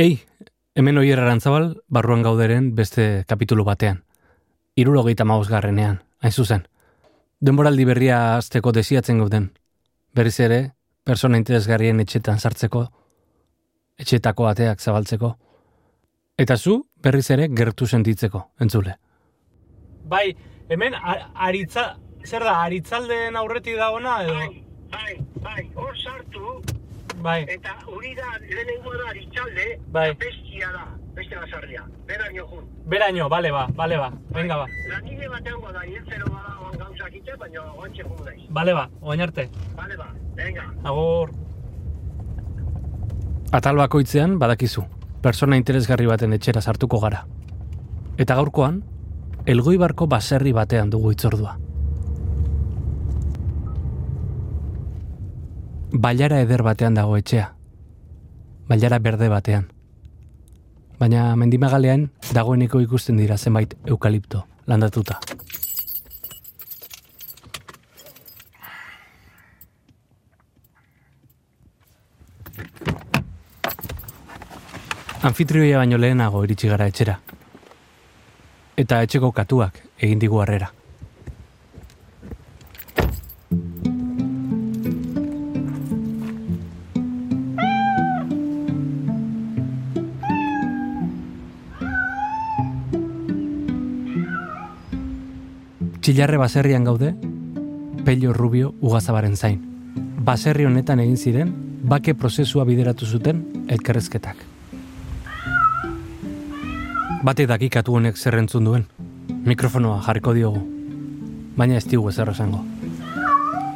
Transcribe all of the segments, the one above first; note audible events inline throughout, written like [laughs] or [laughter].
Ei, hemen oier arantzabal, barruan gauderen beste kapitulu batean. Irurogeita garrenean, hain zuzen. Denboraldi berria azteko desiatzen gauden. Berriz ere, persona interesgarrien etxetan sartzeko, etxetako ateak zabaltzeko. Eta zu, berriz ere, gertu sentitzeko, entzule. Bai, hemen aritza, zer da, aritzaldeen aurretik dagoena edo? Bai, bai, bai, hor sartu, Bai, eta hori da, lehenengo da aritzalde, Bai. bestia da, beste basarria, beraino jun. beraino, bale ba, bale ba, venga ba, Langile batean goda, hiltzero bada on gauzak ite, baina oantxe jun naiz. bale ba, oain arte, Bale ba, venga. agur. Atal bakoitzean badakizu, persona interesgarri baten etxera sartuko gara. Eta gaurkoan, elgoibarko baserri batean dugu itzordua. Bailara eder batean dago etxea. Bailara berde batean. Baina mendimagalean dagoeneko ikusten dira zenbait eukalipto landatuta. Anfitrioia baino lehenago iritsi gara etxera. Eta etxeko katuak egin digu harrera. Txillarre baserrian gaude, Pello Rubio ugazabaren zain. Baserri honetan egin ziren, bake prozesua bideratu zuten elkarrezketak. Bate dakikatu honek zer entzun duen. Mikrofonoa jarriko diogu. Baina ez digu ezer esango.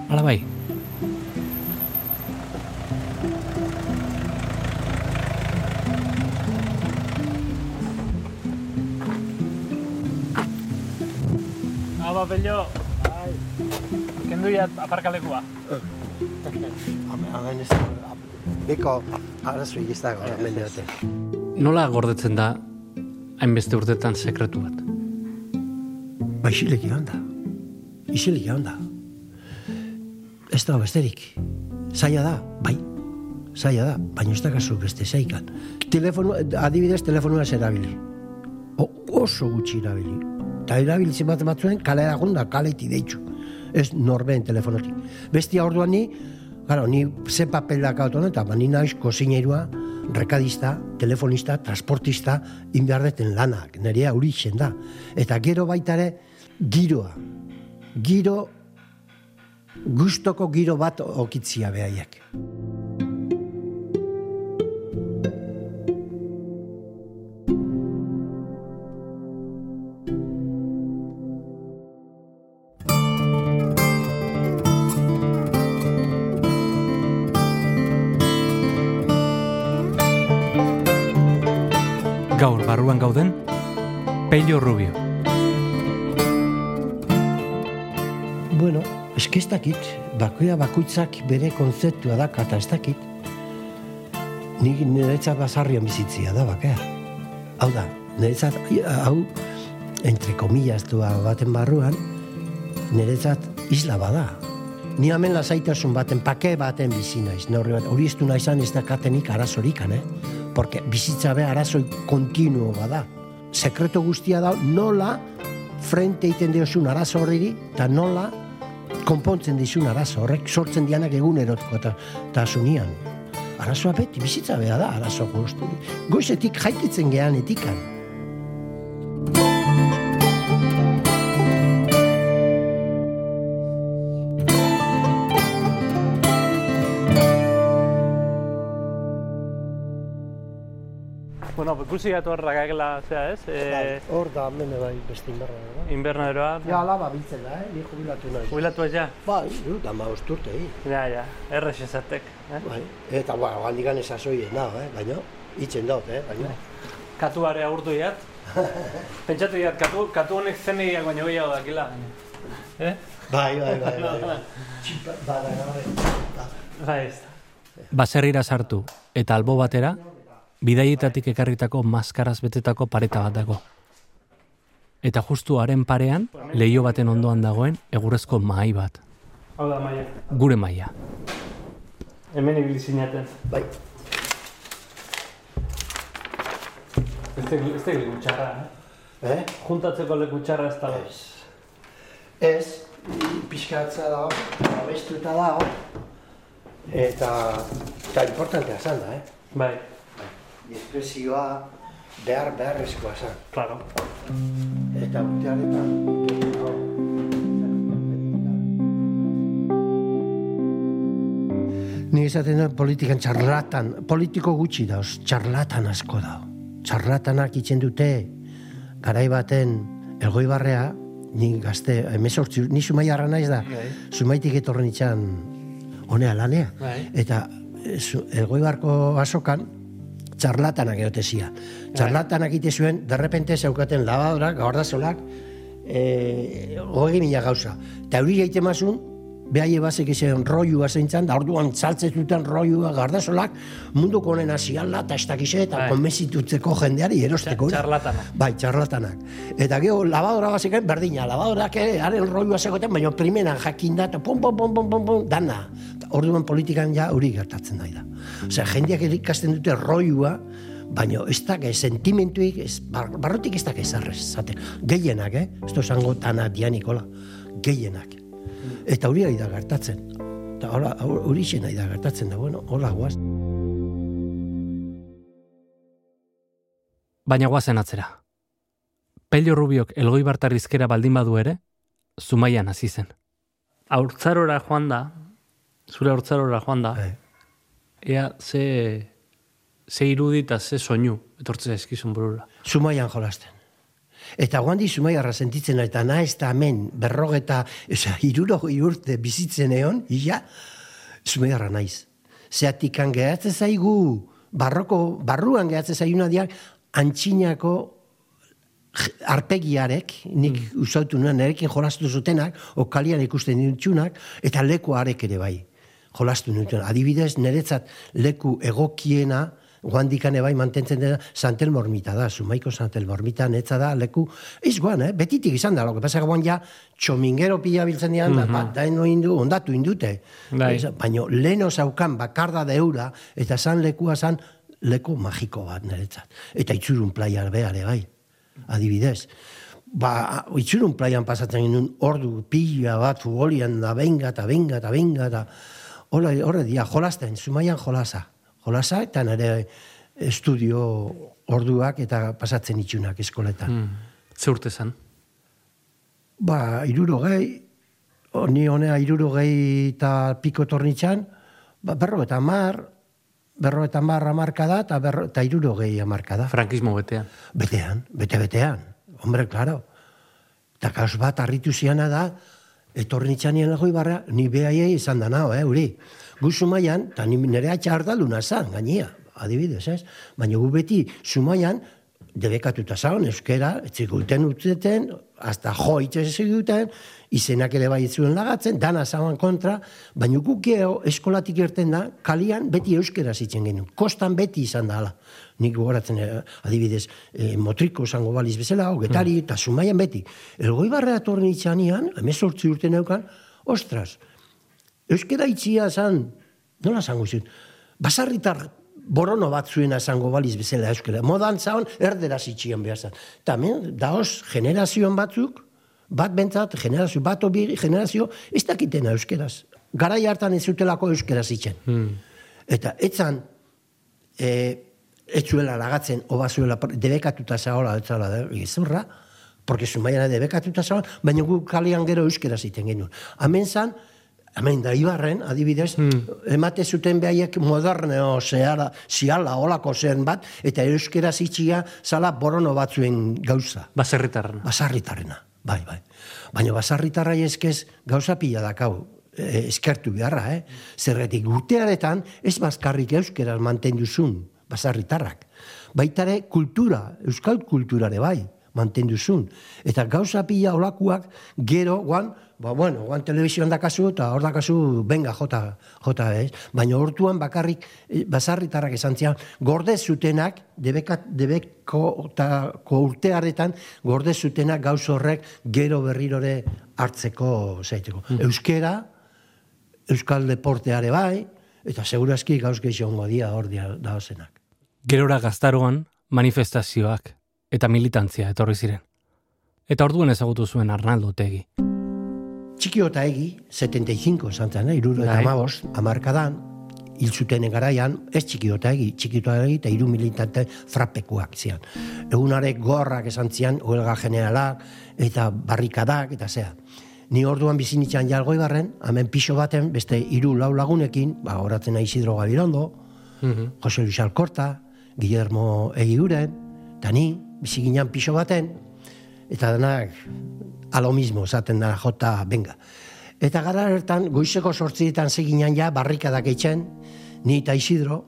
Hala bai. Aparkalekua. Hemen ez ez dago, hemen diote. Nola gordetzen da hainbeste urtetan sekretu bat? Ba, isilik egon da. Isilik egon da. Ez da besterik. Zaila da, bai. Zaila da, baina ez da kasu beste zaikan. Telefono, adibidez, telefonua ez erabili. O, oso gutxi erabili. Eta erabilitzen bat batzuen kale da kaleti deitzu. Ez norbeen telefonotik. Bestia orduan ni, Claro, ni ze papelak hau eta ba, ni naiz kozineirua, rekadista, telefonista, transportista, inbiardeten lanak, nerea hori da. Eta gero baitare, giroa. Giro, gustoko giro bat okitzia behaiek. Pello Rubio. Bueno, eske ez dakit, bakoia bakoitzak bere konzeptua da, eta ez dakit. Nik niretzat basarrian bizitzia da, bakea. Hau da, niretzat, hau, entre comillas dua baten barruan, niretzat isla bada. Ni hemen lasaitasun baten, pake baten bizi naiz, neurri bat, hori ez du naizan ez dakatenik arazorikan, eh? Porque bizitza be arazoi kontinuo bada. Sekreto guztia da nola frente egiten diozun arazo horri eta nola konpontzen dizun arazo horrek sortzen dianak egunerotko eta tasunian. Arazoa beti bizitza bea da arazo guzti. Goizetik jaikitzen gehan etikan. Ikusi gatu horrak agela, zea ez? E, Hor da, mene bai, beste inberra. Da. invernaderoa. Ja, alaba biltzen da, eh? Ni jubilatu nahi. Jubilatu ez ja? Bai, du, da ma osturtei. Ja, ja, errex ezatek. Eh? Bai. Eta, ba, handikan esazoien da, eh? Baina, itzen dut, eh? Baina. Katuare agurtu iat. [laughs] Pentsatu iat, katu, katu honek zenegiak baino gehiago dakila. Eh? Bai, bai, bai, bai. [laughs] Txipa, bada, bai. Bai, ez da. Baserrira sartu eta albo batera, bidaietatik ekarritako maskaraz betetako pareta bat dago. Eta justu haren parean, leio baten ondoan dagoen egurrezko mahai bat. Hau da, maia. Gure maila. Hemen ibili zinaten. Bai. Ez da ez da leku txarra, eh? Eh? Juntatzeko leku txarra ez da. Ez. Ez, pixkatza dago, abestuta dago, eta, eta importantea zan da, eh? Bai, Espresioa behar beharrezkoa zan. claro. Eta urtearetan... Ni esaten da politikan txarlatan, politiko gutxi dauz, txarlatan asko da. Txarlatanak itzen dute, garai baten elgoi barrea, ni gazte, emezortzi, ni sumaiarra naiz da, Bai. sumaitik etorren itxan honea lanea. Bai. Eta eh, zu- elgoi barko asokan, txarlatanak erotezia. Txarlatanak ite zuen, derrepente zeukaten labadorak, gabardazolak, e, hogei mila gauza. Eta hori gaite mazun, behaie bazek izan roiua zeintzan, da orduan saltzen zuten roiua gardazolak, munduko honen hasiala eta ez dakize, eta Bai. konbenzitutzeko jendeari erosteko. Txa- txarlatanak. Bai, txarlatanak. Eta gero, labadora bazekan berdina, labadorak ere, haren roiua zegoten, baina primeran jakin da, eta pum, pum, pum, pum, pum, dana. Orduan politikan ja hori gertatzen da. Osea, jendeak ikasten dute roiua, baina ez da, sentimentuik, ez, bar, barrotik ez da ezarrez, zaten. Gehienak, eh? Ez da esango tana dianikola. Gehienak. Eta hori ari da gertatzen. Eta hola, hori zen ari da gertatzen da, bueno, hola guaz. Baina guazen atzera. Pello Rubiok elgoi bartarrizkera baldin badu ere, zumaian hasi zen. Aurtzarora joan da, zure aurtzarora joan da, Bai. ea ze, ze irudi eta ze soinu etortzen zaizkizun burura. Zumaian jolasten. Eta guandi Zumaiarra sentitzen da, eta na ez da hemen berrogeta, oza, irurogei urte bizitzen egon, ia, Zumaiarra naiz. Zeatikan geratzen zaigu, barroko, barruan geratzen zaiguna diak, antxinako arpegiarek, nik mm. usautu nuen, nerekin jolastu zutenak, okalian ikusten ditutxunak, eta lekuarek ere bai, jolastu nuen. Adibidez, niretzat leku egokiena, Guandikane bai mantentzen dena Santel Mormita da, Zumaiko Santel Mormita netza da leku, ez guan, eh? betitik izan da, lo que pasa guan ja txomingero pila biltzen dian, mm -hmm. da ino indu, ondatu indute. Bai. Baina leno zaukan bakarda deura, eta san lekua san leku magiko bat niretzat. Eta itzurun playa beare bai, adibidez. Ba, itzurun plaian pasatzen genuen ordu pila bat futbolian da benga eta benga eta benga eta horre dia, jolasten, zumaian jolasa. Jolasa eta nire estudio orduak eta pasatzen itxunak eskoletan. Mm. Ze urte zen? Ba, irurogei, o, ni honea irurogei eta piko tornitxan, ba, berro eta mar, berro eta mar amarka da, eta, berro, eta irurogei amarka da. Frankismo betean. Betean, bete-betean. Hombre, claro. Eta kaus bat harritu ziana da, etorri nitxanien lagoi barra, ni behaiei izan da nao, eh, uri. Gu sumaian, eta ni nire atxardaluna zan, gainia, adibidez, ez? Baina gu beti sumaian, debekatuta zaun, euskera, etzikuten utzeten, hasta jo ziguten, izenak ere bai zuen lagatzen, dana zauen kontra, baina guk gero eskolatik irten da, kalian beti euskera zitzen genuen. Kostan beti izan da, hala. Nik gogoratzen, eh, adibidez, eh, motriko zango baliz bezala, hogetari, eta sumaian beti. Elgoi barrea torni itxanian, emezortzi urte neukan, ostras, euskera itxia zan, nola zango zuen, basarritar borono bat zuena zango baliz bezala euskera. Modan zaun, erdera zitxian behar zan. Eta hemen, daoz, generazioan batzuk, bat bentzat, generazio, bat obi, generazio, ez dakitena euskeraz. Garai hartan ez zutelako euskera zitzen. Eta etzan, e, ez zuela lagatzen, oba zuela, debekatuta zaola, ez zala, gezurra, porque zumaiana debekatuta zaola, baina gu kalian gero euskera ziten genuen. Hemen zan, hemen da Ibarren, adibidez, emate zuten behaiek moderneo zehala, ziala, olako zen bat, eta euskera zitxia zala borono batzuen gauza. Baserritarrena. Basarritarrena, bai, bai. Baina basarritarrai eskez gauza pila dakau, eh, eskertu beharra, eh? Zerretik urtearetan ez bazkarrik euskeraz mantenduzun basarritarrak. Baitare kultura, euskal kulturare bai, mantenduzun. Eta gauza pila olakuak gero, guan, ba, bueno, guan telebizioan dakazu, eta hor dakazu, benga, jota, jota, ez? Baina hortuan bakarrik eh, basarritarrak esan zian, gorde zutenak, debekat, debeko eta ko urtearetan, gorde zutenak gauz horrek gero berrirore hartzeko zaiteko. Euskera, euskal deporteare bai, eta segurazki gauz gehiago dia hor dia daozenak. Gerora gaztaroan, manifestazioak eta militantzia etorri ziren. Eta orduan ezagutu zuen Arnaldo Otegi. Txikio eta egi, 75 zantzen, eh? iruro eta Bai. amabos, amarkadan, hil zutenen garaian, ez txikio eta egi, txikio eta egi eta iru militante frapekuak zian. Egunarek gorrak esan zian, huelga generalak, eta barrikadak, eta zea. Ni orduan bizinitzan jalgoi barren, hemen pixo baten, beste hiru lau lagunekin, ba, horatzen Isidro Gabirondo, Jose Luis Alkorta, Guillermo Egiguren, eta ni, bizi ginen pixo baten, eta denak alo mismo, esaten da, jota, benga. Eta gara ertan, goizeko sortzietan zeginan ja, barrikadak eitzen, ni eta Isidro,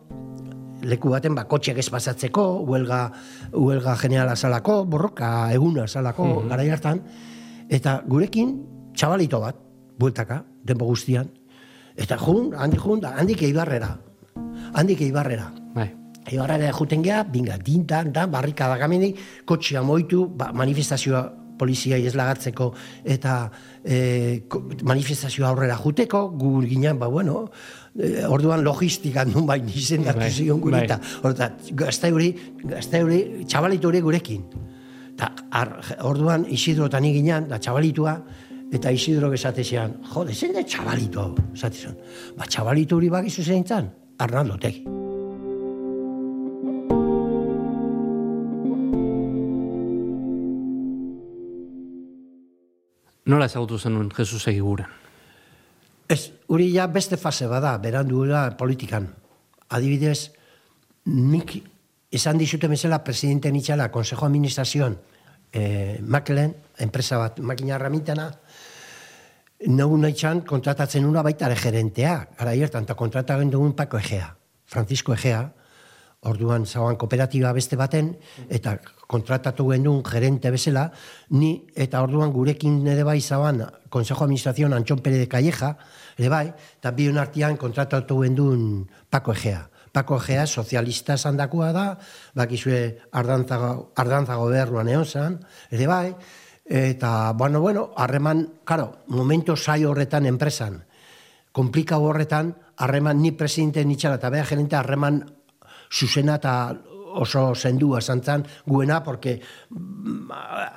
leku baten ba, kotxeak ez pasatzeko, huelga, huelga generala salako, borroka eguna salako, mm garai hartan, eta gurekin txabalito bat, bueltaka, denbo guztian, eta jun, handik jun, da, handik eibarrera, handik eibarrera. Bai. Eibarrera juten geha, binga, dintan, da, barrika da kotxea moitu, ba, manifestazioa polizia ez lagatzeko eta e, manifestazioa aurrera juteko, gu ginen, ba, bueno, e, orduan logistika [laughs] nun bain izendatu Bai, zion guri, bai. eta gazte hori, gazte hori, txabalitu hori gurekin. Ta, ar, orduan Isidro eta ni ginen, da txabalitua, eta Isidro esate zian, jode, zein da txabalitu hau, esate zian. Ba, txabalitu hori bakizu zein zan, Arnaldo Tegi. Nola ezagutu zenuen Jesus egiguren? Ez, hori ja beste fase bada, berandu da politikan. Adibidez, nik esan dizute bezala presidente nitxala, Consejo Administrazioan, eh, Makelen, enpresa bat, makina erramintena, nagu nahi txan kontratatzen una baita ere gerentea, gara hiertan, eta kontratagen dugun Paco Egea, Francisco Egea, orduan zauan kooperatiba beste baten, eta kontratatu gendun gerente bezala, ni eta orduan gurekin ere bai zauan Consejo Administración Antxon Pérez de Calleja, ere bai, eta bion artian kontratatu gendun Paco Egea. Paco Egea sozialista zandakoa da, bakizue ardantza, gobernuan egon zan, ere bai, eta, bueno, bueno, harreman, karo, momento sai horretan enpresan, komplikau horretan, harreman ni presidente nitxala eta bea gerente harreman zuzena eta oso zendua zantzan guena, porque mm,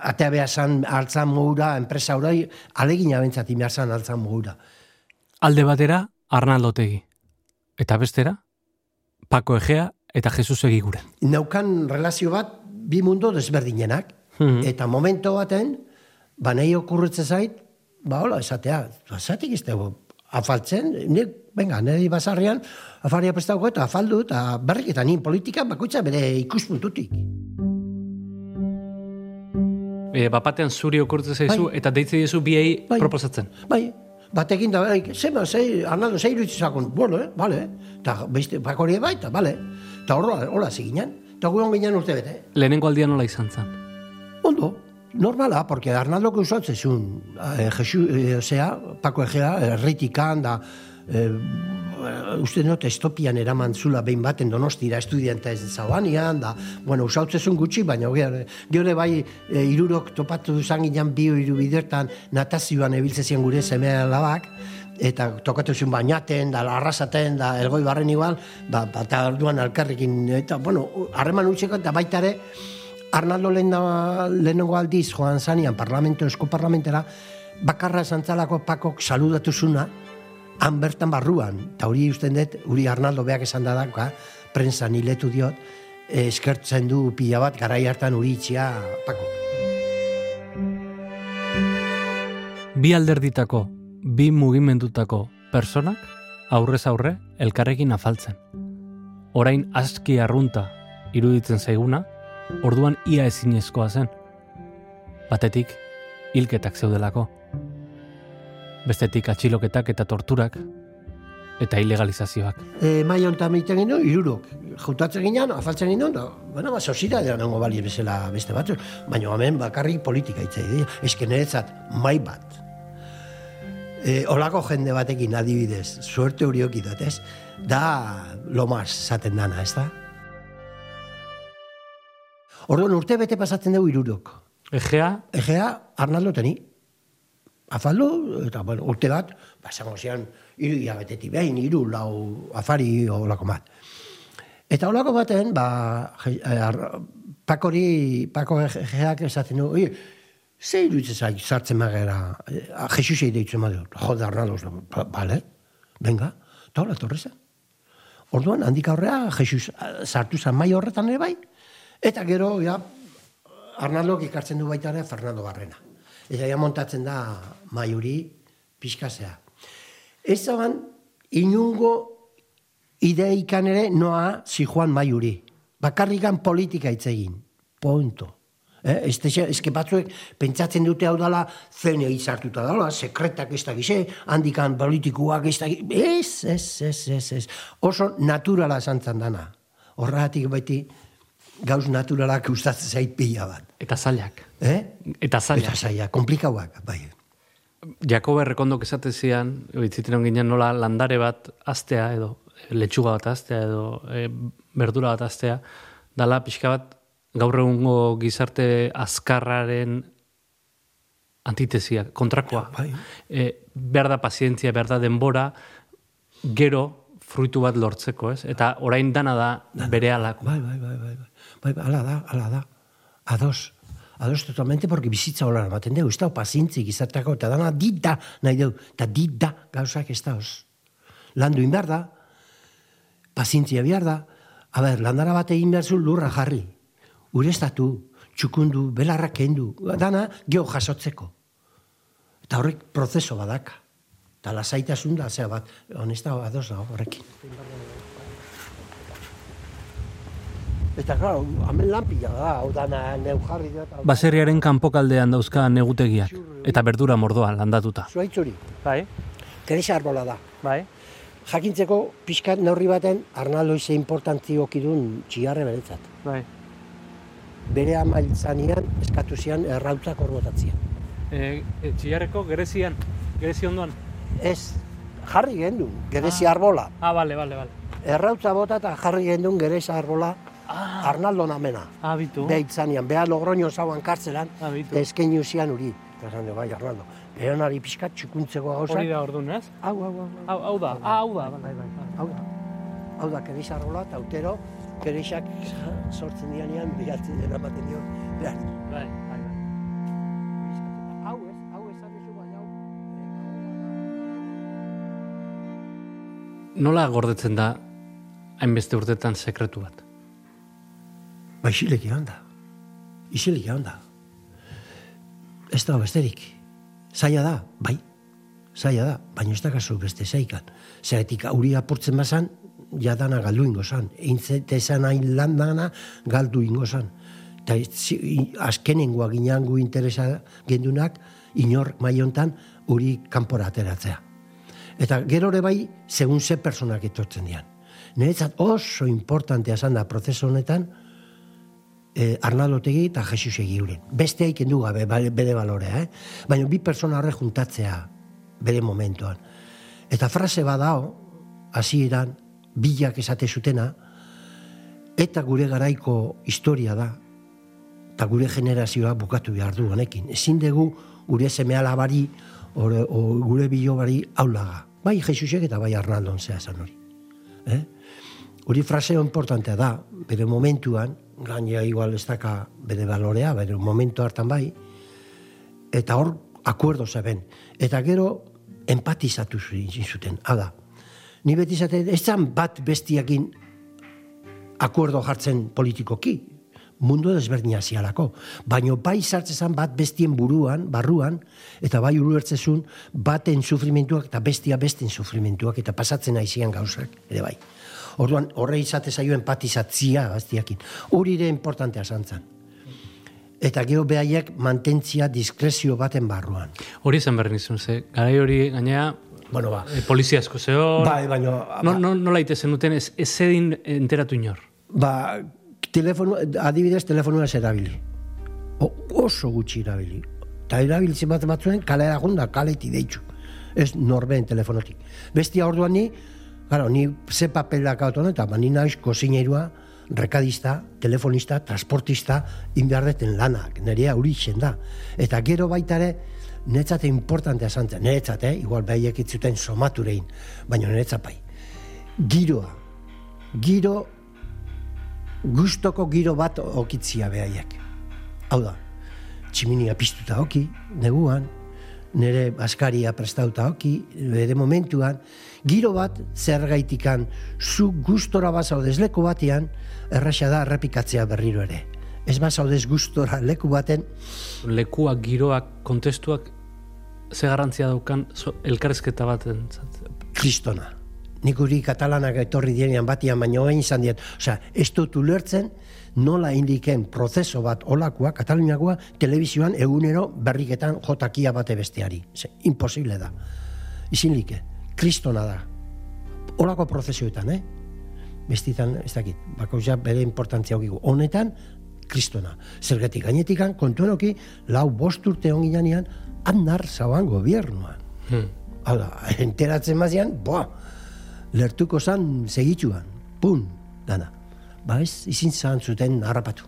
atea beha zan altzan moura, enpresa horai, alegina bentzat imar zan altzan moura. Alde batera, Arnaldo Otegi. Eta bestera, Paco Egea eta Jesus egiguren. Neukan relazio bat, bi mundu desberdinenak, Mhm. eta momento baten, ba nahi okurritze zait, ba hola, esatea, zatik dugu, afaltzen, nik, venga, nire basarrian, afaria prestauko eta afaldu, eta berrik eta nien politika bakoitza bere ikuspuntutik. E, bapatean zuri okurtzen zaizu Bai. eta deitze diezu biei Bai. proposatzen. Bai, batekin da, bai, zema, zei, Arnaldo, zei irutzi zakon, bueno, eh, bale, eta beste, bakori bai, eta bale, eta horra, horra ziginen, eta guon ginen urte bete. Lehenengo aldia nola izan zen. Ondo, normala, porque Arnaldo que usatzen zuen, eh, Jesu, eh, osea, Paco Egea, erritikan, da, eh, uste not estopian eraman zula behin baten donostira estudiante ez zauanian, da, bueno, usautzezun gutxi, baina gero, gero bai e, irurok topatu duzan ginen bio iru bidertan natazioan ebiltzezien gure semea labak, eta tokatu zuen bainaten, da arrasaten, da elgoi barren igual, ba, ba, eta orduan alkarrekin, eta, bueno, harreman utxeko, eta baita ere, Arnaldo lehen lehenengo aldiz joan zanian parlamento, esko parlamentera, bakarra zantzalako pakok saludatu zuna, han bertan barruan, eta hori usten dut, uri Arnaldo beak esan da daka, prensa niletu diot, eh, eskertzen du pila bat, garai hartan uri itxia pako. Bi alderditako, bi mugimendutako personak aurrez aurre elkarrekin afaltzen. Orain aski arrunta iruditzen zaiguna, orduan ia ezinezkoa zen. Batetik, hilketak zeudelako. Bestetik atxiloketak eta torturak, eta ilegalizazioak. E, mai honetan egiten ginen, irurok. Jautatzen ginen, afaltzen ginen, da, bueno, ba, sozidadea nango bali bezala beste batzuk. Baina hemen bakarrik politika itzai dira. Eske niretzat mai bat. E, olako jende batekin adibidez, suerte hori okidot, ez? Da, lomas zaten dana, ez da? Orduan urte bete pasatzen dugu irurok. Egea, Egea, Arnaldo teni. Afaldu, eta bueno, urte bat, ba, esango zian, hiru hilabetetik behin, hiru lau afari olako bat. Eta holako baten, ba, eh, pakori, pako geak esaten du, oie, ze iruditzen zait sartzen magera, eh, Jesusei deitzen madu, jode Arnaldos, ba, bale, venga, eta hola torre. Orduan, handik aurrea, Jesus eh, sartu zen mai horretan ere bai, eta gero, ja, Arnaldok ikartzen du baita ere Fernando Barrena. Eta ja montatzen da maiuri pixkasea. Ez zaban, inungo ideikan ere noa zijoan maiuri. Bakarrikan politika hitz egin. Punto. Eh, ez, ez, ez que batzuek pentsatzen dute hau dala CNI sartuta dala, sekretak ez da gize, handikan politikuak ez da Ez, ez, ez, ez, ez. Oso naturala esantzan dana. Horregatik beti gauz naturalak gustatzen zait pila bat. Eta zailak. Eh? Eta zailak. Eta zaila, komplikauak, bai. Jakoba errekondok esate zian, bitziten ginen nola landare bat astea edo letxuga bat astea edo e, berdura bat astea, dala pixka bat gaur egungo gizarte azkarraren antitesia, kontrakoa. bai. E, behar da pazientzia, behar da denbora, gero fruitu bat lortzeko, ez? Eta orain dana da bere alako. Bai, bai, bai, bai, bai. Bai, bai, ala da, ala da. Ados. Ados totalmente, porque bizitza hola ematen dugu, ez da, pazintzi gizartako, eta dana dit da, nahi dugu, eta dit da, gauzak ez da. Landu behar da, pazintzia behar da, a ber, landara bat egin behar lurra jarri, urestatu, txukundu, belarrak kendu, dana, geho jasotzeko. Eta horrek prozeso badaka. Eta lasaitasun da, zea bat, honesta, ados da, horrekin. Eta, claro, hemen lan pila da, hau dana neu jarri dut. hau- Baserriaren kanpokaldean dauzka negutegiak, eta berdura mordoa landatuta. Zuaitzuri, Bai, keresa arbola da. bai. Jakintzeko pixkat neurri baten Arnaldo ize importantzio okidun txigarre beretzat. Bai. Bere amail zanean eskatu zian errautzak orbotatzia. E, e, txillarreko gerezian, gerezi ondoan. Ez, jarri gendu, geresi arbola. Ah, bale, bale, bale. Errautza bota eta jarri gendun geresa arbola Arnaldo namena. Ah, bitu. Behit zanean, beha logroño zauan kartzelan, Ah, bitu. eta eskeinu zian uri. Eta du, bai, Arnaldo. Eronari pixkat txukuntzeko gauzak. Hori da orduan, ez? Hau, hau, hau, hau. Hau, hau da, ah, hau da. Bai, bai, hau da. Hau da, keresa arbola, eta utero, keresak sortzen dianean, bilatzen dena ematen dio. behar. Bai, bai, bai. Hau ez, hau esan duzu bai, hau. Nola gordetzen da hainbeste urtetan sekretu bat? Ba, isilik egon da. Isilik egon da. Ez da besterik. Zaila da, bai. Zaila da, baina ez da kasu beste zaikan. Zeratik auri apurtzen bazan, ja dana galdu ingo zan. Eintzete hain lan dana galdu ingo zan. Eta azkenengoa ginean gu interesa gendunak, inor maiontan uri kanpora ateratzea. Eta gero ere bai, segun ze personak etortzen dian. Niretzat oso importantea zan da prozesu honetan, eh, Arnaldotegi eta Jesus egiuren. Beste haiken gabe bere balorea, eh? Baina bi persona horre juntatzea bere momentuan. Eta frase badao, hasieran bilak esate zutena, eta gure garaiko historia da, eta gure generazioa bukatu behar du honekin. Ezin dugu gure seme alabari, ore- o gure bilobari aulaga. Bai Jesusek eta bai Arnaldon zea esan hori. Eh? Hori fraseo importantea da, bere momentuan, gainera igual ez daka bere balorea, bere momentu hartan bai, eta hor akuerdo zeben. Eta gero empatizatu zu- zuten. Hala, ni beti zaten, ez zan bat bestiakin akuerdo jartzen politikoki, mundu desberdina zialako. Baina bai sartzezan bat bestien buruan, barruan, eta bai ulertzezun baten sufrimentuak eta bestia besten sufrimentuak eta pasatzen aizian gauzak, ere bai. Orduan, horre izate zaio empatizatzia gaztiakin. Hori ere importantea zantzan. Eta gero behaiek mantentzia diskrezio baten barruan. Hori zen berri nizun, ze, garai hori gainea Bueno, ba, e, polizia asko zehor, bai, baina... no, no, nola itezen duten ez, ez zedin enteratu inor. Ba, telefono, adibidez, telefonua ez erabili. O, oso gutxi erabili. Eta erabiltzen bat batzuen kalera junda, kaleti deitzu. Ez norbeen telefonotik. Bestia orduan ni, claro, ni ze papelak hau eta ba, ni naiz kozineirua, rekadista, telefonista, transportista, inbehardeten lanak, nerea hori da. Eta gero baita ere, netzate importantea zantzen, netzat, eh? igual behiek itzuten somaturein, baina netzat bai. Giroa, giro gustoko giro bat okitzia behaiek. Hau da, tximinia piztuta oki, neguan, nire askaria prestauta oki, bere momentuan, giro bat zer gaitikan zu gustora bazaudez leku batean, erraxa da errepikatzea berriro ere. Ez bazaudez gustora leku baten, Lekuak, giroak, kontestuak, ze garrantzia daukan so, elkarrezketa bat entzat. kristona. Nik guri katalanak etorri dienean batian, baino egin izan dien. Osea, ez dut ulertzen nola indiken prozeso bat olakoa, Kataluniakoa, telebizioan egunero berriketan jotakia bate besteari. Ze, imposible da. Izin like, kristona da. Olako prozesioetan, eh? Bestitan, ez dakit, bakoitza bere importantzia hokigu. Honetan, kristona. Zergetik gainetikan, kontuenoki, lau bost urte onginean, andar zauan gobiernuan. Hmm. Hau da, enteratzen mazian, boa, lertuko zan segitxuan, pun, dana. Ba ez, izin zan zuten harrapatu.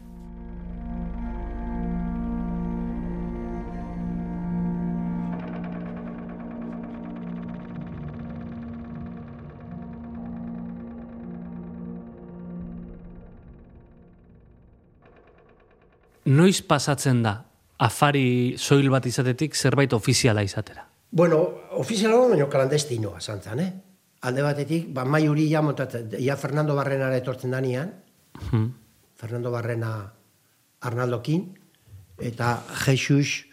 Noiz pasatzen da afari soil bat izatetik zerbait ofiziala izatera? Bueno, ofizialago, baina klandestinoa zantzan, eh? Alde batetik, ba, mai huri ja montatzen, ja Fernando Barrenara etortzen danian, Hmm. Fernando Barrena Arnaldokin, eta Jesus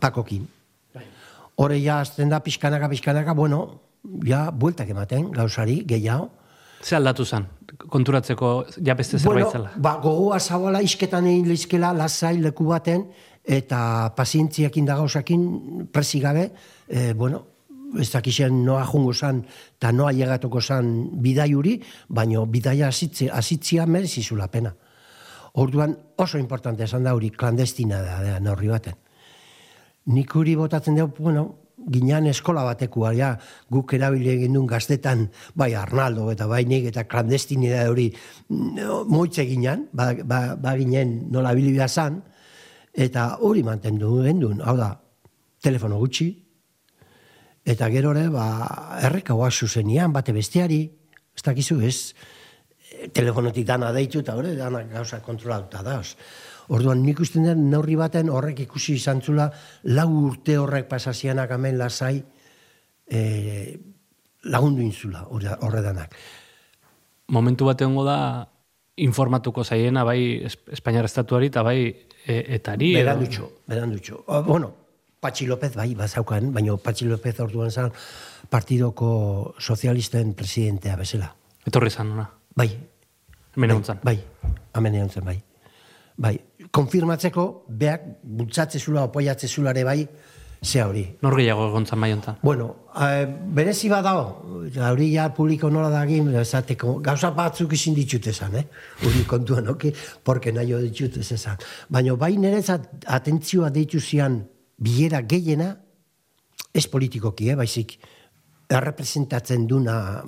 Pakokin. Hore ja azten da pixkanaka, pixkanaka, bueno, ja bueltak ematen, gauzari, gehiago. Ze aldatu zen? Konturatzeko ja beste zerbait zela. ba, gogoa zabala isketan egin lizkela lasai leku baten, eta pazientziakin da gauzakin presi gabe, e, bueno, ez dakixen noa jungo zan, eta noa llegatuko zan bidaiuri, baino bidaia asitze, asitzia merezizula pena. Orduan oso importante esan da hori, klandestina da, da neurri baten. Nik huri botatzen dugu, bueno, ginean eskola batekua, ja, guk erabili egin duen gaztetan, bai Arnaldo eta bai nik eta klandestinidade hori mm, moitze ginean, ba, ba, ba ginen nola bilibia zan, eta hori mantendu gendun, hau da, telefono gutxi, eta gero ere, ba, erreka oazu zenian, bate besteari, ez dakizu, ez, telefonotik dana deitu eta hori dana gauza kontrolatuta da. Orduan nik usten den neurri baten horrek ikusi izan zula, lau urte horrek pasazianak hemen lasai e, lagundu inzula horre horre danak. Momentu bat egongo da informatuko zaiena bai Es- Espainiar estatuari eta bai e, etari. Berandutxo, berandutxo. O, bueno, Patxi López bai, bazaukan, baina Patxi López orduan zan partidoko sozialisten presidentea bezala. Etorri zan, ona. Bai, Hemen bai. Bai, hemen bai. Bai, konfirmatzeko, beak bultzatze zula, opoiatze zulare bai, ze hori. Nor gehiago egon zan bai hontan. Bueno, eh, berezi badao, hori ja publiko nola da egin, esateko, gauza batzuk izin ditut esan, eh? Hori kontuan, oke, porque nahi ditut ez esan. Baina bai nerezat atentzioa deitu zian bilera gehiena, ez politikoki, eh, baizik, errepresentatzen duna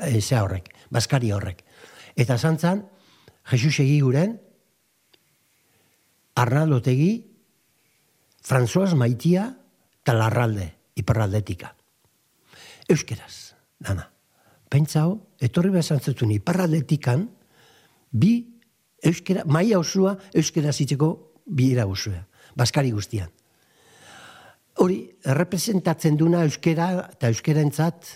e, ze horrek, Baskari horrek. Eta zantzan, Jesus egiguren, Arnaldo Tegi, François Maitia eta Larralde, iparraldetika. Euskeraz, dana. Pentsao, etorri behar zutun iparraldetikan, bi euskera, maia osua euskera zitzeko bilera osua, Baskari guztian. Hori, representatzen duna euskera eta euskerentzat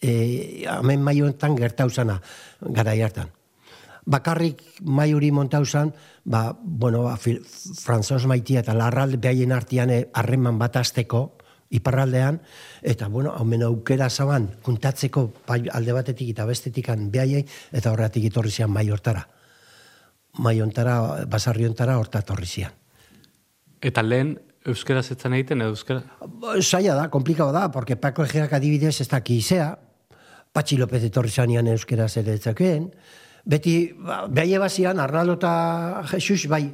e, hemen mai honetan gertauzana garai hartan. Bakarrik mai hori montauzan, ba, bueno, ba, Franzos Maitia eta Larralde behaien artian eh, harreman bat azteko, iparraldean, eta, bueno, haumen aukera zaban, kuntatzeko bai alde batetik eta bestetikan behaiei, eta horretik itorri zian mai hortara. Mai hontara, basarri hontara horta torri zian. Eta lehen euskera zetzen egiten edo euskera? Zaila da, komplikado da, porque Paco Egeak adibidez ez daki izea, Patxi López etorri zanean euskera zer etzakeen, beti, ba, behai ebazian, Arnaldo eta Jesus bai,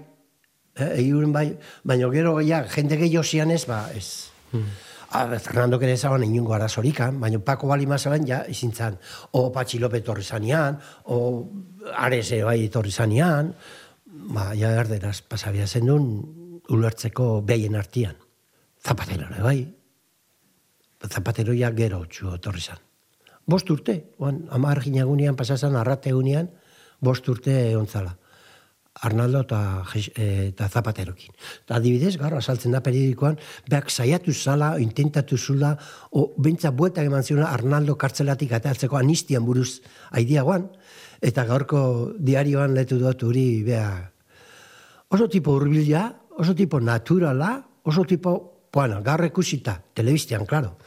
eh, egiuren bai, baina gero ja, jende gehiago zian ez, ba, ez. A, Fernando kere zaban inungo arazorikan, baina Paco bali mazaban, ja, izin o Patxi López etorri zanean, o Ares bai etorri zanean, ba, ja, erderaz, pasabia zen ulertzeko behien artian. Zapatero ere bai, Zapatero ja gero txu etorri zan. Bost urte, oan, ama arginagunean pasazan, arrate egunean, bost urte egon zala. Arnaldo eta, eh, eta Zapaterokin. Eta adibidez, gaur azaltzen da periodikoan, beak saiatu zala, intentatu zula, o bentsa buetak eman ziona Arnaldo kartzelatik ateatzeko anistian buruz aidiagoan, eta gaurko diarioan letu dut uri, bea, oso tipo urbila, oso tipo naturala, oso tipo, bueno, gaur ikusita, telebistean, claro.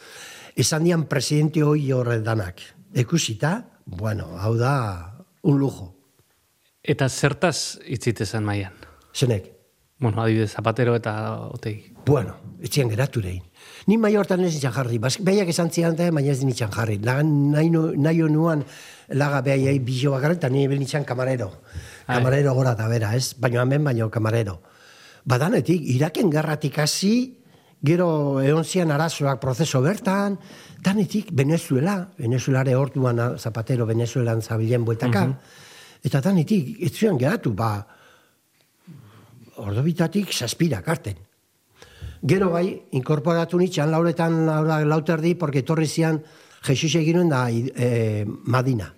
Esan dian presidente hoi horre danak. Ikusita, bueno, hau da un lujo. Eta zertaz itzitezan maian? Zenek, Bueno, adibidez, Zapatero eta Otegi. bueno, etxean geratu rein. Ni mai hortan ez nintzen jarri, Bas, behiak esan zian da, baina ez nintzen jarri. Lagan nahi, nahi nuan laga behiai bizo bakarri, eta ni nintzen kamarero. Kamarero gora eta bera, ez? Baina hemen baino kamarero. Badanetik, Iraken garratik hasi, gero egon zian arazoak prozeso bertan, danetik Venezuela, Venezuelare orduan ah, Zapatero Venezuelan zabilen bueltaka, eta danetik, ez zuen geratu, ba, ordobitatik saspirak arten. Gero bai, inkorporatu nitxan lauretan laura, lauterdi, porque etorri zian Jesus eginen da e, Madina.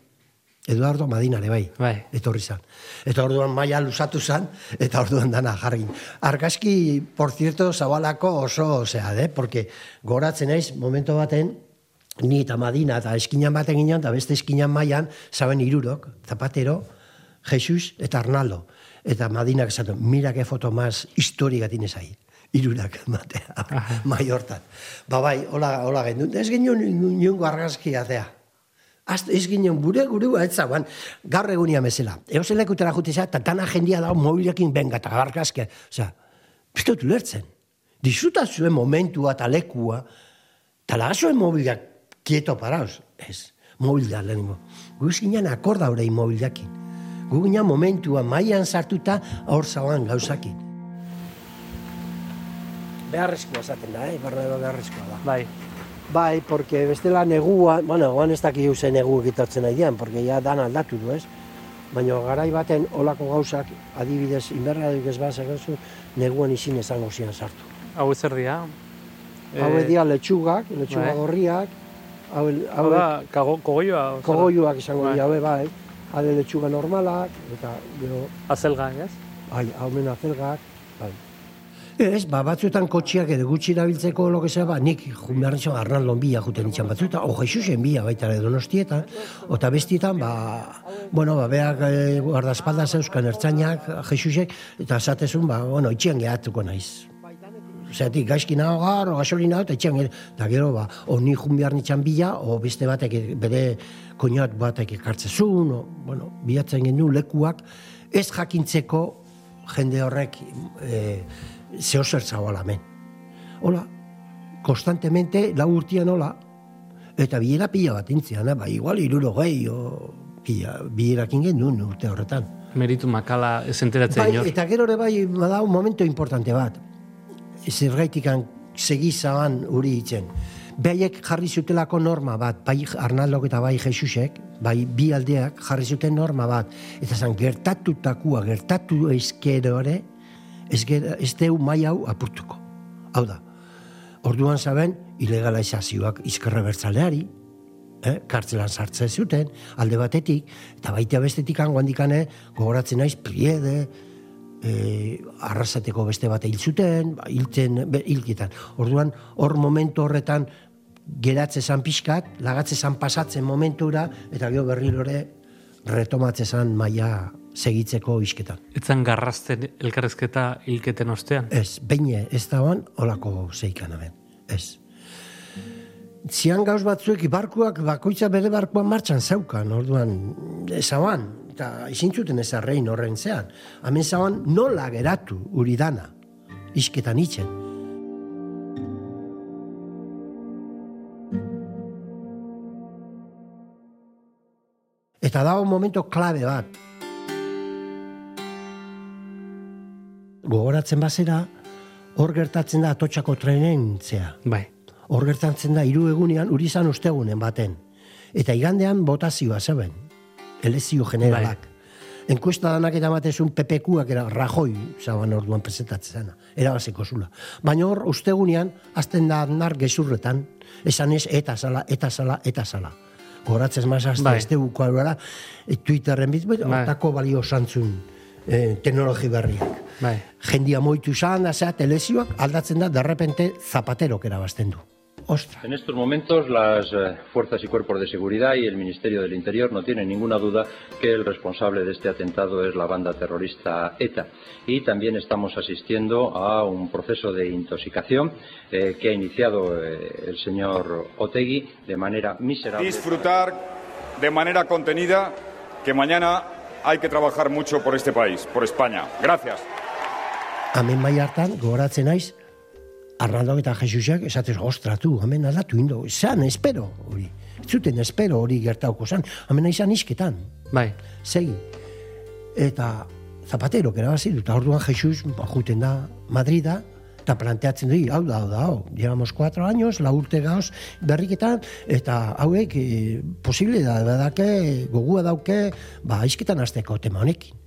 Eduardo Madina ere bai, Bai. etorri zan. Eta orduan maila lusatu zan, eta orduan dana jarri. Argazki, por cierto, zabalako oso, osea, de, porque goratzen naiz, momento baten, ni eta Madina eta eskinan baten ginen, eta beste eskinan mailan, saben irurok, Zapatero, Jesus eta Arnaldo. Eta Madinak esaten, mira que foto más histórica tienes ahí. Irurak matea, mai hortan. Ba bai, hola, hola gendun. Ez ginen niongo argazki atea. Azte, ez ginen gure gure ez zagoan, gaur egunia bezala. Eozen lekutera jutizea, eta tana jendia dago mobilekin benga, eta argazkia. Osea, piztot ulertzen. Disfruta zuen momentua eta lekua, eta laga zuen mobilak kieto paraos. Ez, mobilak lehenengo. Gu ginen akorda horrein mobilakin. Gu ginen momentua mailan sartuta hor zauan gauzakin. Beharrezkoa esaten da, eh? Bernardo beharrezkoa da. Bai. Bai, porque bestela negua, bueno, guan ez dakik zen negu egitortzen nahi dian, porque ja dan aldatu du, ez? Baina garai baten olako gauzak, adibidez, inberradik ez bat zegozu, neguan izin esango zian sartu. Hau zer dira? Eh, Hau dira letxugak, letxuga bai. gorriak, hau, Hau hau da, kago, kogoioa? kogoiuak izango Bai. dira, bai, bai. Hade letxuga normalak, eta gero, Azelga, ez? bai, hau mena zelgak, bai. Ez, ba, batzuetan kotxiak edo gutxi erabiltzeko lo que sea, ba, nik jun behar nintzen Arnaldon bila juten nintzen batzuetan, o Jesusen bila baita ere donostietan, ota bestietan, ba, bueno, ba, beak e, guardaespaldas euskan ertzainak, Jesusek, eta esatezun, ba, bueno, itxian gehatuko naiz. Zeratik, gaizki nago gaur, o gasolina, eta gero, eta gero, ba, o ni jun behar nintzen bila, o beste batek, bere koinat batek ekartzezun, o, bueno, bilatzen genuen lekuak, ez jakintzeko jende horrek e, zeo zer zagoala hemen. Hola, konstantemente, lau urtian hola, eta bilera pila bat intzian, ba, igual iruro gehi, o, pila, bilerakin genuen urte horretan. Meritu makala ez enteratzen Bai, eta gero ere bai, bada un momento importante bat. Zergaitikan segizaban uri hitzen. Behaiek jarri zutelako norma bat, bai Arnaldok eta bai Jesusek, bai bi aldeak jarri zuten norma bat. Eta zan, gertatutakoa, gertatu ezkero ere, ez, deu mai hau apurtuko. Hau da, orduan zaben, ilegalizazioak izkerre bertzaleari, eh, kartzelan sartzen zuten, alde batetik, eta baita bestetik hangoandikane, gogoratzen naiz, priede, e, arrasateko beste bat hil zuten, ba, hiltzen. Orduan, hor momentu horretan, geratze zan pixkat, lagatze zan pasatzen momentura, eta gero berriro ere retomatze zan maia segitzeko isketan. Etzan garrazten elkarrezketa hilketen ostean. Ez, beine, ez dagoan, olako zeikan hemen. Ez. Zian gauz batzuek barkuak, bakoitza bere barkuan martxan zeukan, orduan, ezaban, eta izin zuten ez arrein horren zean. Hemen zaban nola geratu uri dana, isketan itzen. Eta dago momento klabe bat. Gogoratzen bazera, hor gertatzen da atotxako trenen zea. Bai. Hor gertatzen da hiru egunean, uri izan ostegunen baten. Eta igandean botazioa zeben, elezio generalak. Enkuesta danak eta matezun PPQak era Rajoi, zaban orduan presentatzen zena, erabazeko zula. Baina hor, ustegunean, azten da nar gezurretan, esan ez, eta zala, eta zala, eta zala. Goratzen maz, azte, Bai. ez dugu kualora, e, Twitterren bit, Bai. hortako balio santzun eh, teknologi berriak. Bai. Jendia moitu izan, da, telezioak aldatzen da, derrepente zapaterok erabazten du. Ostra. En estos momentos las eh, fuerzas y cuerpos de seguridad y el Ministerio del Interior no tienen ninguna duda que el responsable de este atentado es la banda terrorista ETA. Y también estamos asistiendo a un proceso de intoxicación eh, que ha iniciado eh, el señor Otegui de manera miserable. disfrutar de manera contenida que mañana hay que trabajar mucho por este país, por España. Gracias. Hemen bai hartan, gogoratzen naiz, Arnaldok eta Jesusak esatez, ostratu, hemen aldatu indo, zan, espero, hori. Zuten espero hori gertauko zan, hemen izan isketan, Bai. segi. Eta Zapatero, erabazi du, eta orduan Jesus ba, juten da Madrida, eta planteatzen du, hau da, hau da, hau, llevamos 4 años, la urte gauz berriketan, eta hauek e, posible da, da gogua dauke, ba, izketan azteko tema honekin.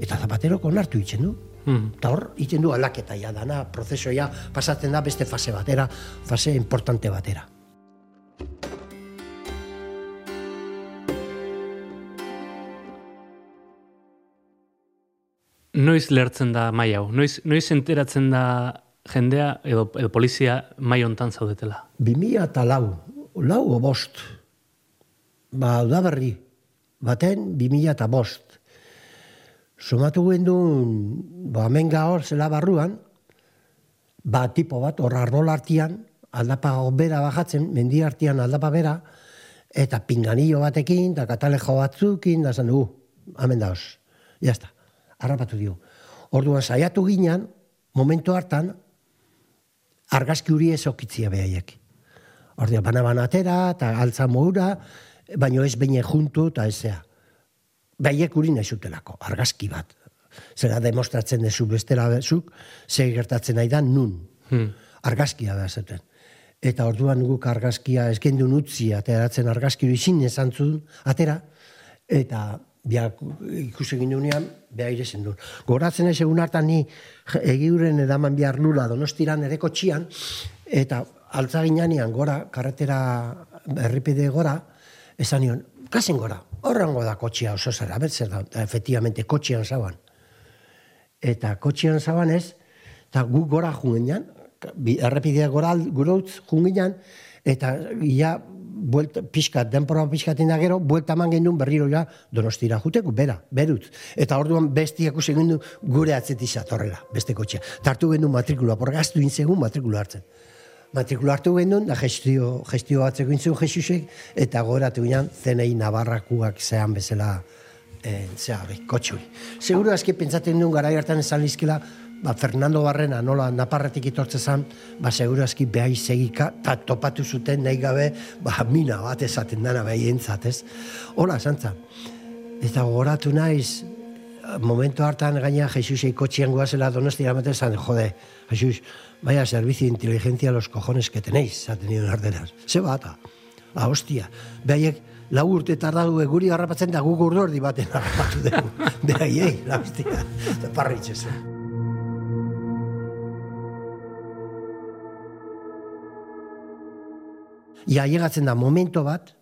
Eta Zapatero onartu itzen du. Eta hor, iten du aldaketa ja dana, prozesoia pasatzen da beste fase batera, fase importante batera. Noiz lertzen da mai hau? Noiz, noiz enteratzen da jendea edo, edo polizia mai hontan zaudetela? 2000 eta lau, lau o bost, ba, udaberri, baten 2000 eta bost. Sumatu gendun, ba, hemen gaur zela barruan, ba, tipo bat, hor arbol artian, aldapa bera bajatzen, mendi artian aldapa bera, eta pinganillo batekin, eta katalejo batzukin, da zan du, hemen dauz, jazta, harrapatu dio. Orduan saiatu ginen, momentu hartan, argazki huri ez okitzia behaiek. Orduan, bana-bana atera, eta altza moura, baino ez beine juntu, eta ezea. Behaiek uri nahi zutelako, argazki bat. Zera demostratzen dezu bestela bezuk, ze gertatzen nahi da nun. Hmm. Argazkia da zuten. Eta orduan guk argazkia eskendun utzi, ateratzen argazki hori zin esan zuen, atera, eta biak ikusi egin dunean, beha irezen duen. Goratzen ez egun hartan ni egiuren edaman bihar lula donostiran ere kotxian, eta altzaginan gora, karretera erripide gora, esan nion, kasen gora, horrengo da kotxia oso zara, bertzer da, efectivamente kotxian zaban. Eta kotxian zaban ez, eta gu gora jungen errepidea gora gure utz jungen eta ja, buelta, pixkat, denpora pixkatin da gero, buelta eman gendun berriro ja donostira juteko, bera, berut. Eta orduan bestiak ikusi gendun gure atzeti zatorrela, beste kotxea. Tartu gendun matrikula, por gaztu intzegun matrikula hartzen. Matrikula hartu gendun, da gestio, gestio batzeko intzun Jesusek, eta goratu ginen zenei nabarrakuak zean bezala eh, zea, hori, kotxui. Seguro aski pentsatzen duen gara hartan esan lizkela, ba, Fernando Barrena nola naparretik itortze zan, ba, seguro aski behai segika, eta topatu zuten nahi gabe, ba, mina bat esaten dana behai entzat, ez? Hola, santza. Eta gogoratu naiz, momentu hartan gaina Jesusei kotxian guazela donostia amaten zan, jode, Jesus, vaya servicio de inteligencia los cojones que tenéis, ha tenido en arderas. Ze bata, a hostia, behaiek lau urte tardadu guri harrapatzen da guk urdu erdi baten harrapatu dugu. Behaiei, la hostia, eta parritxe zuen. Ja, llegatzen da momento bat,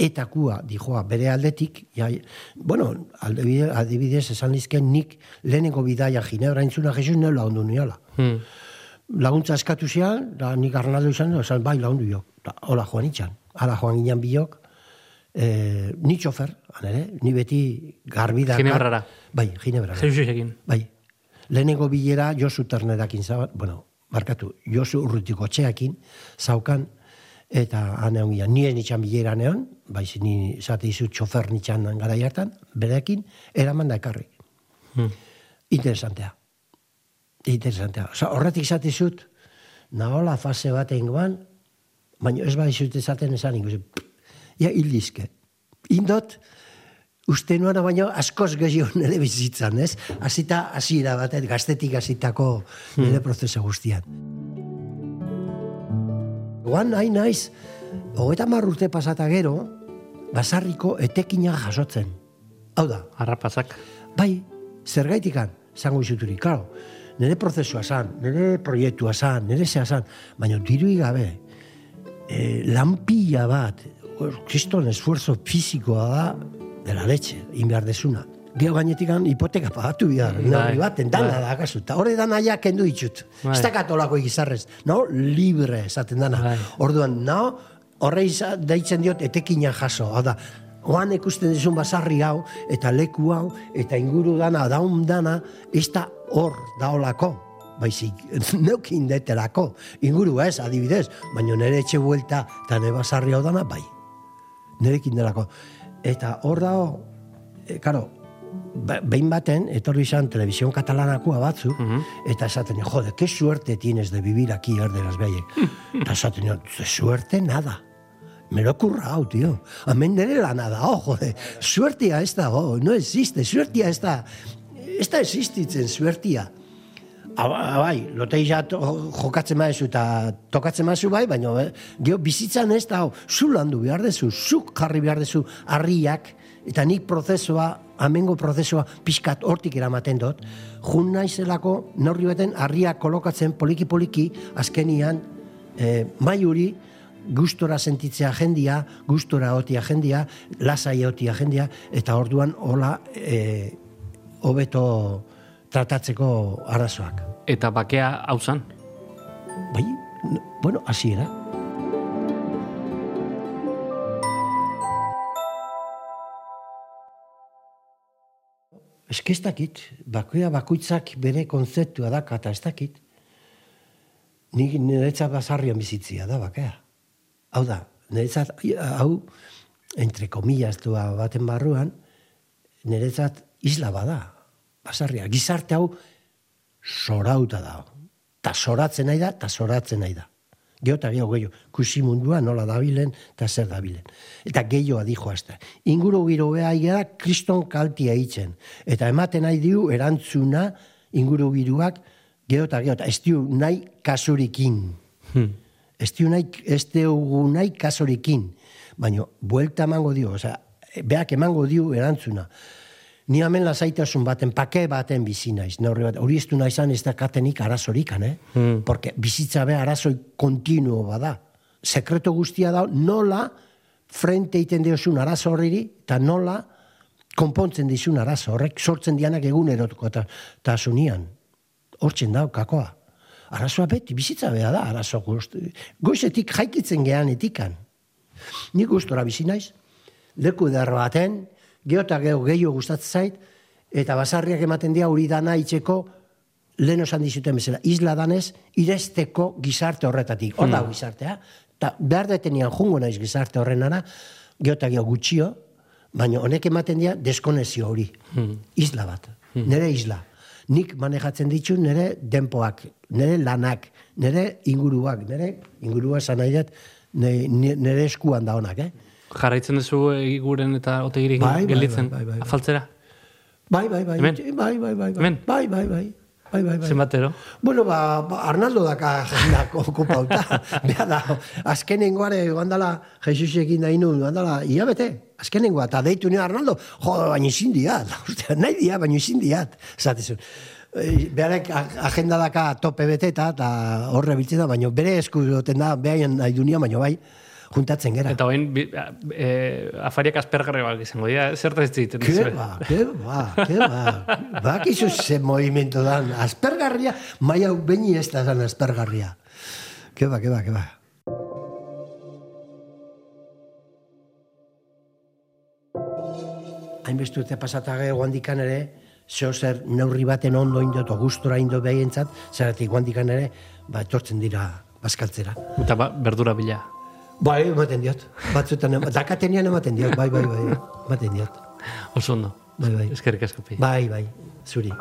eta kua, dijoa, bere aldetik, ja, bueno, adibidez, esan lizken nik lehenengo bidaia Ginebra entzuna Jesus neu lagundu niala. Hmm. Laguntza eskatu zian, da nik Arnaldo izan, esan bai lagundu jo. Da, hola joan itxan. Hala joan ginen biok, eh, ni txofer, han ere, ni beti garbi da. Ginebrara. Bai, Ginebrara. Jesusekin. Bai. Lehenengo bilera Josu Ternedakin zaban, bueno, markatu, Josu Urrutiko txeakin, zaukan, eta han egon ginen, nien itxan bilera neon, bai, ni esate izu txofer nitxan gara hartan, berekin, eraman da ekarri. Hmm. Interesantea. Interesantea. Osa, horretik izate izut, nahola fase bat goan, baina ez bai izut esaten esan ingo. Ja, hildizke. Indot, uste nuana baino askoz gehiago nire bizitzan, ez? Hasita hasiera batet, gaztetik hasitako nire prozesu guztian. Goan nahi naiz, hogeita mar urte pasata gero, basarriko etekina jasotzen. Hau da, Harrapazak. Bai, zergaitikan, zango izuturi, klaro, nire prozesua zan, nire proiektua zan, nire zea zan, baina dirui gabe, e, lanpila bat, kriston esfuerzo fizikoa da, de la leche, inbehar desuna. Geo gainetik hipoteka pagatu Bai, neurri baten, dana bai. da, gazu. Eta horre dana ja kendu ditut. Bai. Ez da katolako egizarrez, no? Libre esaten dana. Bai. Orduan, no? Horre deitzen diot etekina jaso. Hau da, oan ikusten dizun basarri hau, eta leku hau, eta inguru dana, daun dana, ez da hor daolako. Baizik, [laughs] neukin deterako. Inguru ez, adibidez, baina nire etxe buelta eta nire basarri hau dana, bai. Nerekin delako. Eta hor dago, e, karo, ba- behin baten, etorri izan televisión katalanakua batzu, eta esaten, jode, qué suerte tienes de vivir aquí, erderaz behaiek. [laughs] eta esaten, nio, "De suerte nada. Me lo he currado, tío. Hemen nire lana da, oh, jode. Suertia ez da, oh, no existe. Suertia ez da, ez da existitzen, suertia. Bai, lotei ja to- jokatzen maezu eta tokatzen maezu bai, baina eh, gero bizitzan ez da, hau, zu landu behar dezu, zuk jarri behar dezu harriak, eta nik prozesua, amengo prozesua pixkat hortik eramaten dut, jun naizelako neurri baten harriak kolokatzen poliki-poliki, azkenian, eh, maiuri, gustora sentitzea jendia, gustora otia jendia, lasai otia jendia, eta orduan hola eh, hobeto tratatzeko arazoak. Eta bakea hau zan. Bai, bueno, hasiera. Eske ez dakit, bakoia bakoitzak bere konzeptua da, eta ez dakit. Nik niretzat basarrian bizitzia da, bakea. Hau da, niretzat, hau, entre comillas dua baten barruan, niretzat isla bada, basarria. Gizarte hau sorauta da. Ta soratzen nahi da, ta soratzen nahi da. Geo eta geho gehiago, kusi mundua nola dabilen, eta zer dabilen. Eta gehiago dijo hasta. Inguru giro beha da, kriston kaltia itzen. Eta ematen nahi diu erantzuna inguru giruak, geho, eta ez diu nahi kasurikin. Ez diu nahi, ez diu nahi kasurikin. Baina, buelta emango dio, osea, beak emango dio erantzuna. Ni hemen lasaitasun baten, pake baten bizi naiz. Neurri bat, hori ez du naizan ez dakatenik arazorikan, eh? Porque bizitza be arazoi kontinuo bada. Sekreto guztia da, nola frente egiten diozun arazo horriri, eta nola konpontzen dizun arazo horrek, sortzen dianak egunerotko eta tasunian. Hortzen da, kakoa. Arazoa beti, bizitza beha da, arazo guzti. Goizetik jaikitzen gehan etikan. Nik gustora bizi naiz, leku eder baten, geho eta geho gehiago gustatzen zait, eta basarriak ematen dira hori dana itxeko lehen osan dizuten bezala, isla danez, iresteko gizarte horretatik. Hor dago gizartea. Ta behar detenian jungo naiz gizarte horrenara, geho eta geho gutxio, baina honek ematen dira deskonezio hori. Isla bat. Nere isla. Nik manejatzen ditu nire denpoak, nire lanak, nire inguruak, nire ingurua esan nahi dut, nire, eskuan da honak, eh? Jarraitzen duzu egiguren eta otegirik Bai, bai, gelditzen. bai, bai, bai. Afaltzera. Bai, bai, bai. Hemen? Bai, bai, bai. Bai, Hemen? bai, bai, bai. Bai, bai, bai. Zenbatero? Bueno, ba, ba Arnaldo daka jenda [laughs] okupauta. Bea da, azkenengoare gandala Jesusekin da inu, gandala, ia bete, azkenengoa, eta deitu nio Arnaldo, jo, baina izin diat, [laughs] nahi dia, baina izin diat, zatizun. Beharek agenda daka tope beteta, eta horre biltzen da, baina bere esku duten da, behaien nahi dunia, baina bai, juntatzen gera. Eta hoin, bi- e, afariak aspergarri bat izango dira, zerta ez egiten Ke ba, ke ba, ke ba. Bakizu ze movimiento dan. Aspergarria, mai hau beini ez da zan aspergarria. Ke ba, ke ba, ke ba. Hainbestu eta pasatage guandikan ere, zeo zer neurri baten ondo indot, o gustora indo behientzat, zeratik guandikan ere, ba, etortzen dira bazkaltzera. Eta ba, berdura bila. Bai, ematen diot. Batzutan, ema- dakatenian ematen diot, bai, bai, bai, ematen diot. Oso ondo. Bai, bai. Eskerrik asko pi. Bai, bai, zuri.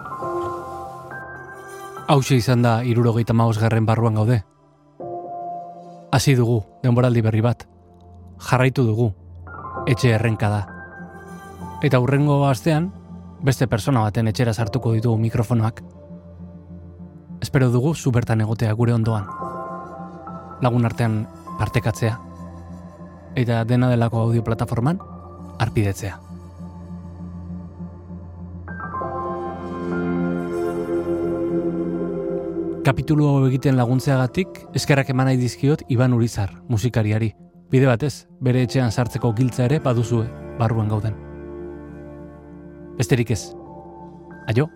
Hauxe izan da irurogeita garren barruan gaude. Hasi dugu, denboraldi berri bat. Jarraitu dugu, etxe errenka da. Eta hurrengo astean, beste persona baten etxera sartuko ditugu mikrofonoak. Espero dugu zu bertan egotea gure ondoan. Lagun artean partekatzea. Eta dena delako audio plataforman, arpidetzea. Kapitulu hau egiten laguntzeagatik, eskerrak eman nahi dizkiot Iban Urizar, musikariari. Bide batez, bere etxean sartzeko giltza ere baduzue, barruan gauden. Besterik ez. Aio?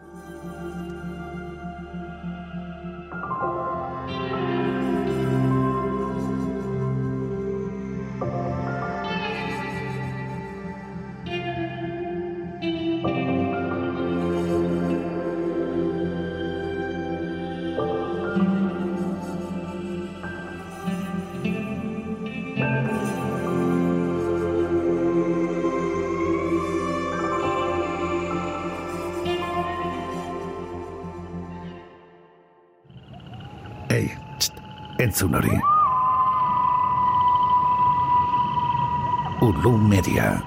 Entzun hori. Ulu Media.